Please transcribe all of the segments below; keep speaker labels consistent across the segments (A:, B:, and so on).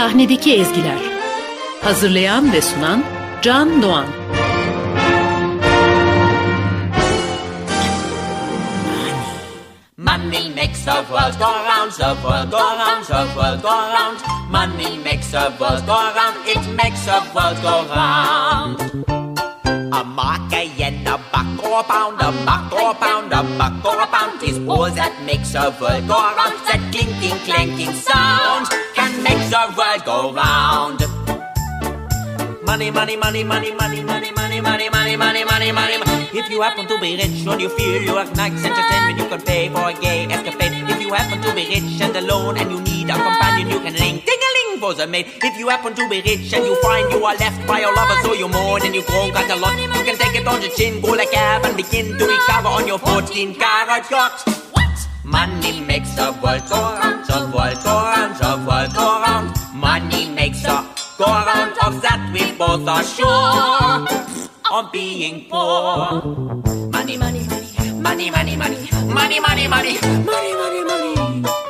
A: Sahnedeki Ezgiler Hazırlayan ve sunan Can Doğan
B: Money makes the world go round, the world go round, the world go round. Money makes the world go round, it makes the world go round. A mark A pound a går a pound a buck, or a pound. Is all that makes a world go round. That clinking, clanking sound Can make the world go round. Money, money, money, money, money, money, money, money, money, money, money, money, money. If you happen to be rich and you feel you have nice entertainment, you can pay for a gay escapade. If you happen to be rich and alone and you need a companion, you can ring ding a ling for the maid. If you happen to be rich and you find you are left by your lover, so you mourn and you grow got a lot, you can take it on the chin, go like cab and begin to recover on your 14 carat yacht. Money makes the world go round, the world go round, the world go round. Money makes the go round of that we both are sure of being poor. Money, money, money, money, money, money, money, money, money, money, money. Money, money,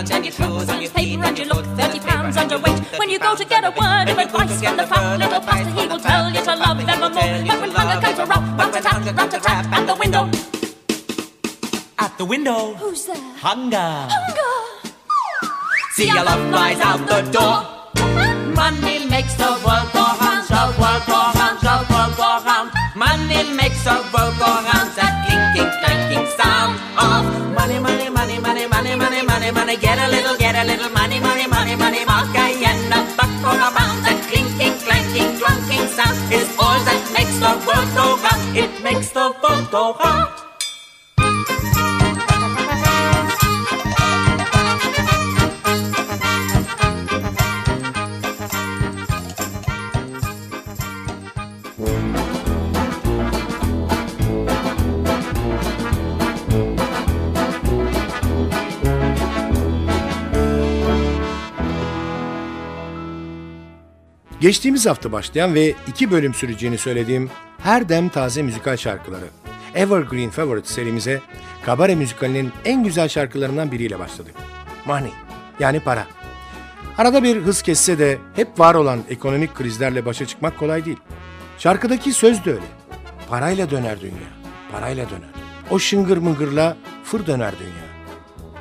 C: on your and you throw some paper and you look 30 pounds underweight, when you go to get a word of advice from the fat little pastor, he will tell you to love them more. But when hunger comes around, rat a tat, rat a tat at the window.
B: At the window,
C: Who's there?
B: hunger.
C: Hunger.
B: See your love flies out the door. Money makes the world go round, the world go round, the world go round. Money makes the world go round. Get a little, get a little money, money, money, money. Mark and a buck or a pound. That clinking, clanking, clunking sound is all that makes the world go round. It makes the world go round.
D: Geçtiğimiz hafta başlayan ve iki bölüm süreceğini söylediğim her dem taze müzikal şarkıları Evergreen Favorite serimize kabare müzikalinin en güzel şarkılarından biriyle başladık. Money yani para. Arada bir hız kesse de hep var olan ekonomik krizlerle başa çıkmak kolay değil. Şarkıdaki söz de öyle. Parayla döner dünya, parayla döner. O şıngır mıngırla fır döner dünya.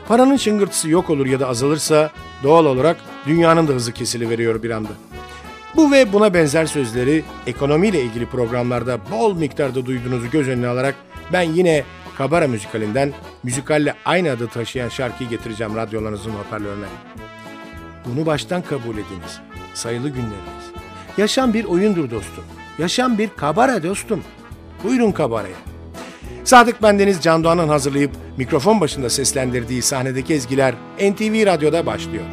D: Paranın şıngırtısı yok olur ya da azalırsa doğal olarak dünyanın da hızı kesiliveriyor bir anda. Bu ve buna benzer sözleri ekonomiyle ilgili programlarda bol miktarda duyduğunuzu göz önüne alarak ben yine Kabara müzikalinden müzikalle aynı adı taşıyan şarkıyı getireceğim radyolarınızın hoparlörüne. Bunu baştan kabul ediniz. Sayılı günleriniz. Yaşam bir oyundur dostum. Yaşam bir kabara dostum. Buyurun kabaraya. Sadık Bendeniz Can Doğan'ın hazırlayıp mikrofon başında seslendirdiği sahnedeki ezgiler NTV Radyo'da başlıyor.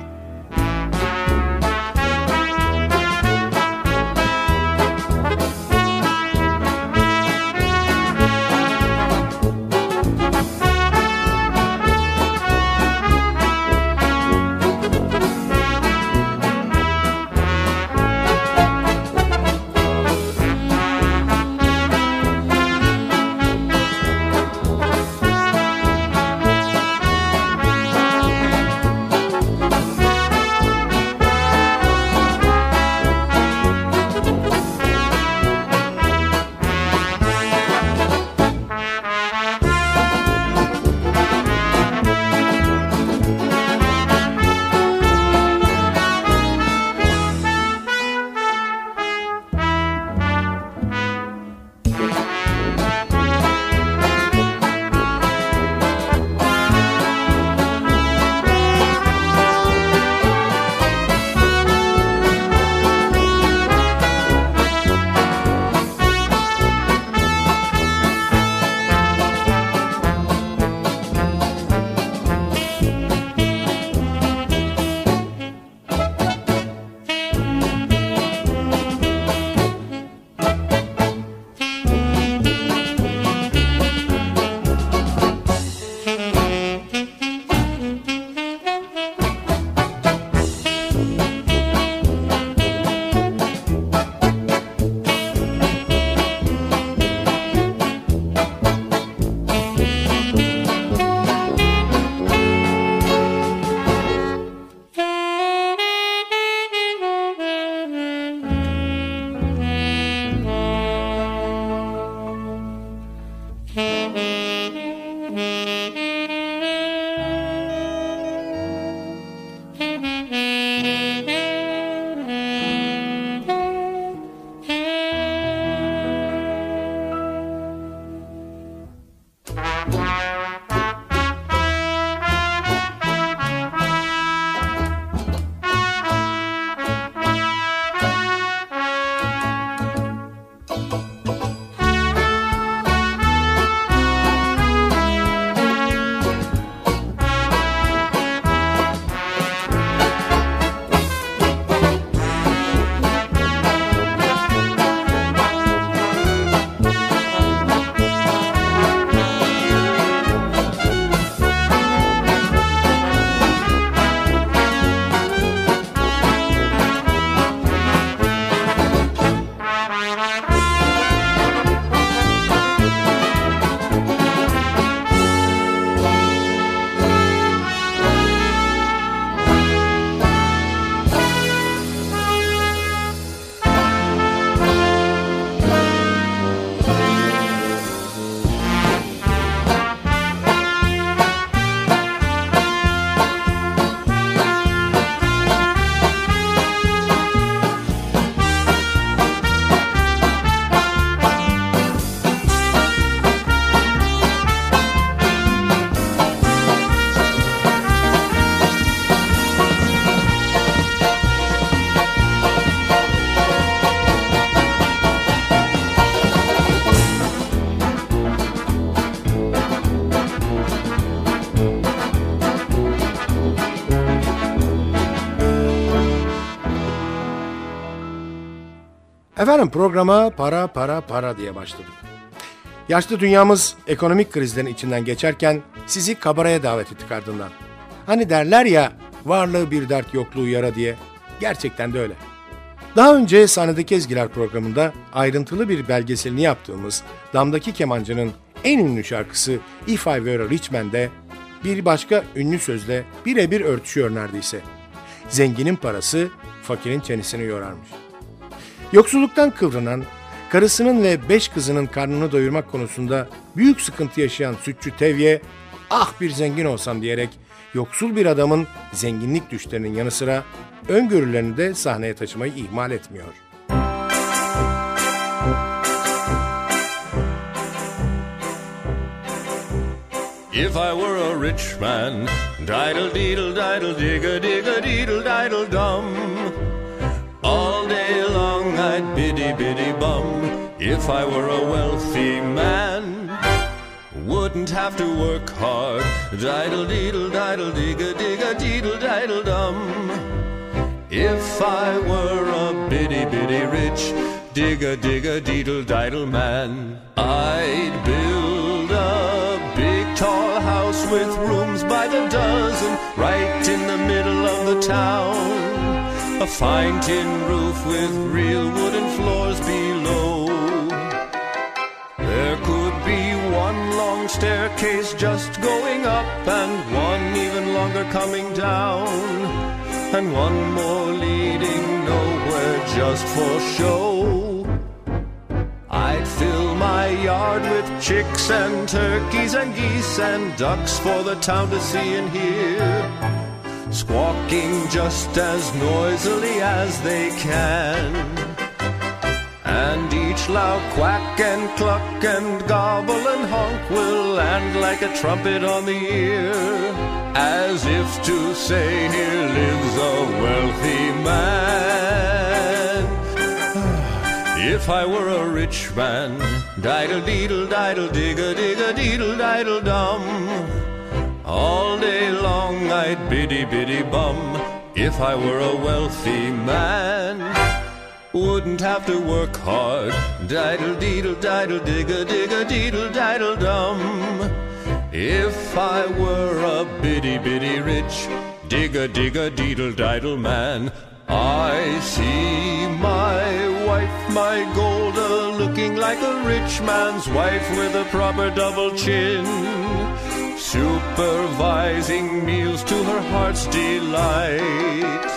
D: Efendim programa para para para diye başladık. Yaşlı dünyamız ekonomik krizlerin içinden geçerken sizi kabaraya davet ettik ardından. Hani derler ya varlığı bir dert yokluğu yara diye. Gerçekten de öyle. Daha önce Sahnedeki Ezgiler programında ayrıntılı bir belgeselini yaptığımız Damdaki Kemancı'nın en ünlü şarkısı If I Were a Rich Man'de bir başka ünlü sözle birebir örtüşüyor neredeyse. Zenginin parası fakirin çenesini yorarmış. Yoksulluktan kıvranan, karısının ve beş kızının karnını doyurmak konusunda büyük sıkıntı yaşayan sütçü Tevye, ah bir zengin olsam diyerek yoksul bir adamın zenginlik düşlerinin yanı sıra öngörülerini de sahneye taşımayı ihmal etmiyor.
E: If I were a rich man, diddle deedle diddle digga digga deedle diddle dum. Biddy biddy bum. If I were a wealthy man, wouldn't have to work hard. Diddle deedle diddle digga digga deedle diddle dum. If I were a biddy biddy rich, digga digga deedle diddle man, I'd build a big tall house with rooms by the dozen, right in the middle of the town. A fine tin roof with real wooden floors below. There could be one long staircase just going up and one even longer coming down. And one more leading nowhere just for show. I'd fill my yard with chicks and turkeys and geese and ducks for the town to see and hear. Squawking just as noisily as they can. And each loud quack and cluck and gobble and honk will land like a trumpet on the ear, as if to say, Here lives a wealthy man. if I were a rich man, diddle deedle diddle digga digga deedle diddle dum. All day long I'd biddy biddy bum if I were a wealthy man. Wouldn't have to work hard. Diddle deedle diddle digga digga deedle diddle dum. If I were a biddy biddy rich, digga digga deedle diddle man, I see my wife, my Golda, looking like a rich man's wife with a proper double chin. Supervising meals to her heart's delight.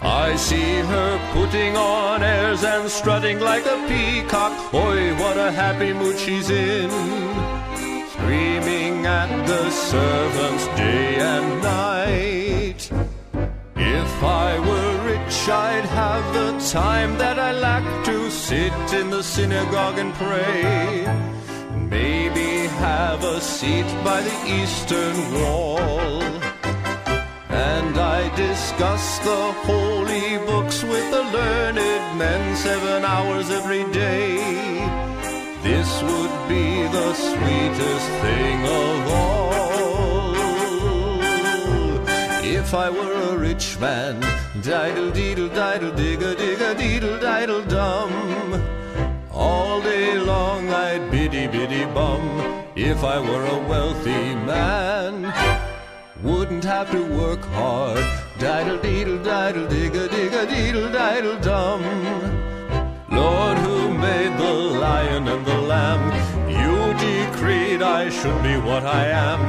E: I see her putting on airs and strutting like a peacock. Oi, what a happy mood she's in. Screaming at the servants day and night. If I were rich, I'd have the time that I lack to sit in the synagogue and pray. Maybe have a seat by the eastern wall. And I discuss the holy books with the learned men seven hours every day. This would be the sweetest thing of all. If I were a rich man, diddle deedle diddle digga digga deedle diddle dum. All day long I'd biddy biddy bum if I were a wealthy man. Wouldn't have to work hard. Diddle deedle diddle digga digga deedle diddle dum. Lord, who made the lion and the lamb, you decreed I should be what I am.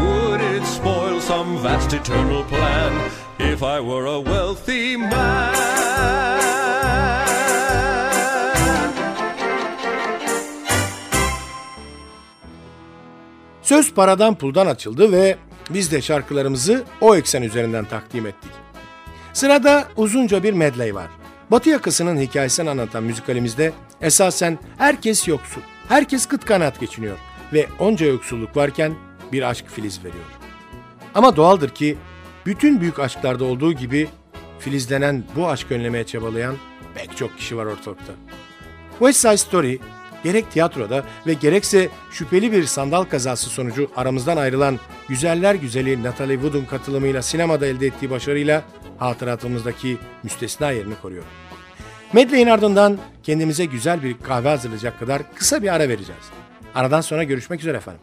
E: Would it spoil some vast eternal plan if I were a wealthy man?
D: Söz paradan puldan açıldı ve biz de şarkılarımızı o eksen üzerinden takdim ettik. Sırada uzunca bir medley var. Batı yakasının hikayesini anlatan müzikalimizde esasen herkes yoksul, herkes kıt kanaat geçiniyor ve onca yoksulluk varken bir aşk filiz veriyor. Ama doğaldır ki bütün büyük aşklarda olduğu gibi filizlenen bu aşk önlemeye çabalayan pek çok kişi var ortalıkta. West Side Story gerek tiyatroda ve gerekse şüpheli bir sandal kazası sonucu aramızdan ayrılan güzeller güzeli Natalie Wood'un katılımıyla sinemada elde ettiği başarıyla hatıratımızdaki müstesna yerini koruyor.
F: Medley'in ardından kendimize güzel bir kahve hazırlayacak kadar kısa bir ara vereceğiz. Aradan sonra görüşmek üzere efendim.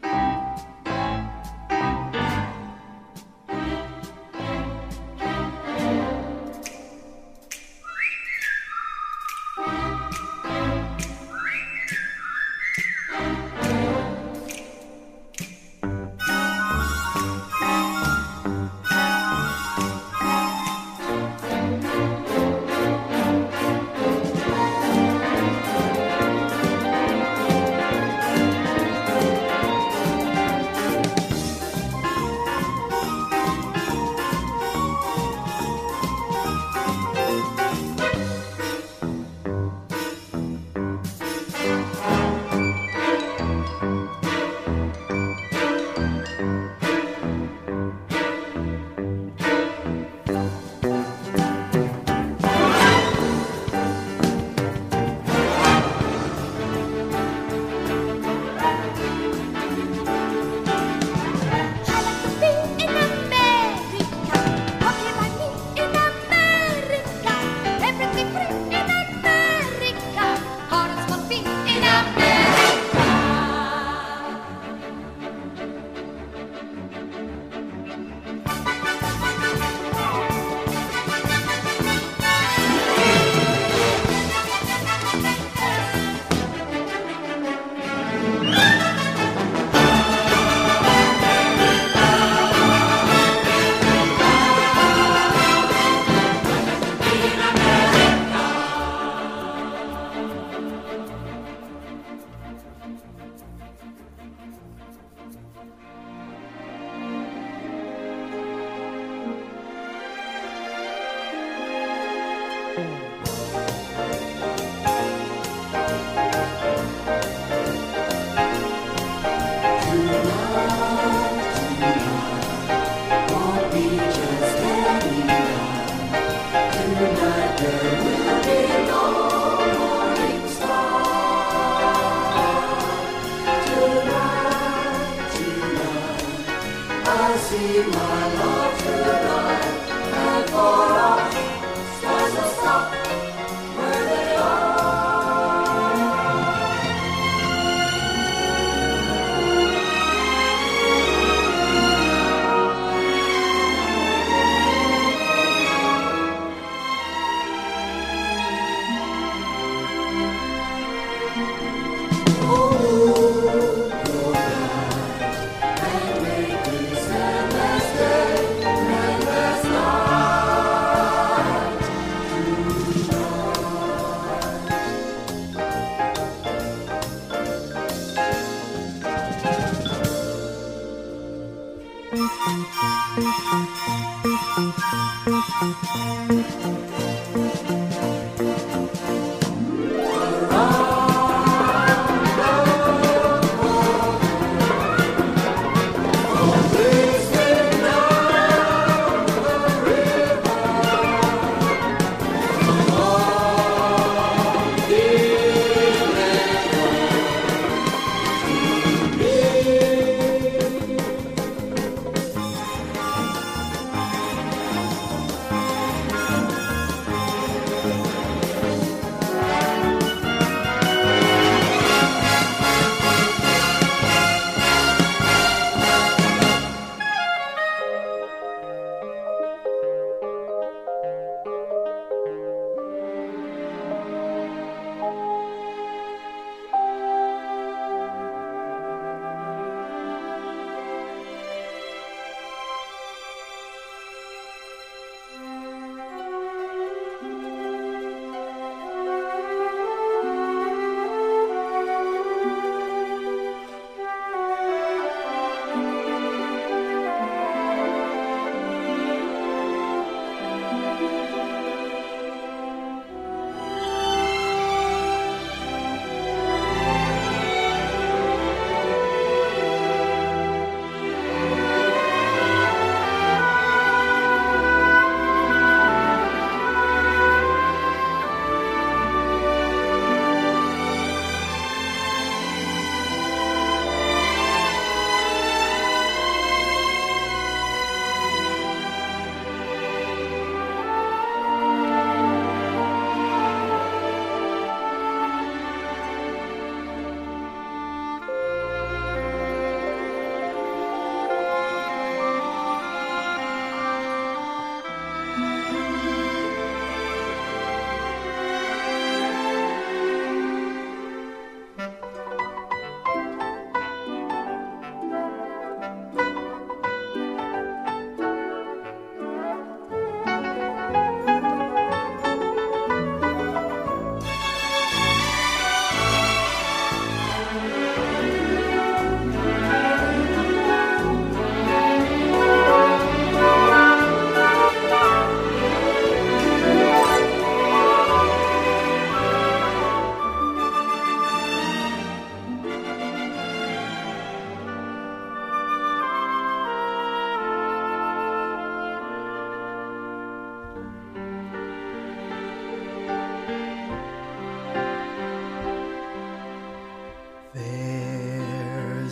F: うん。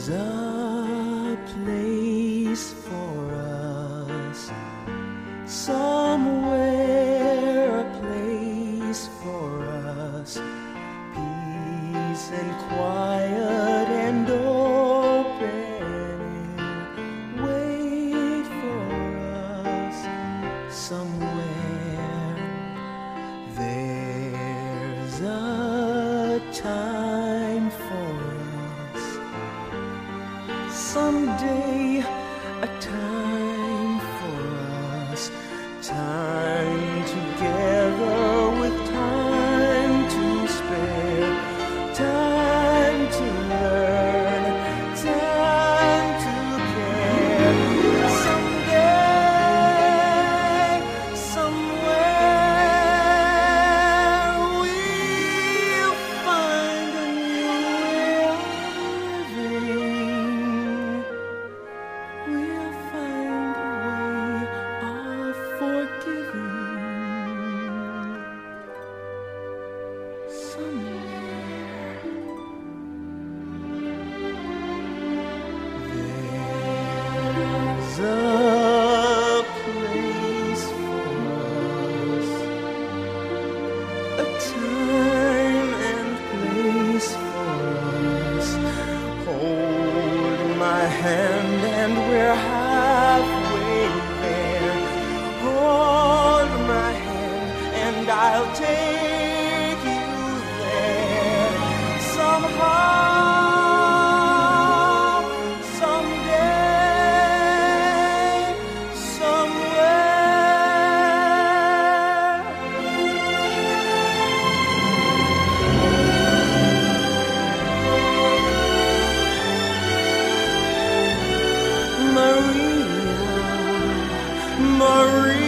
F: desire. Maria,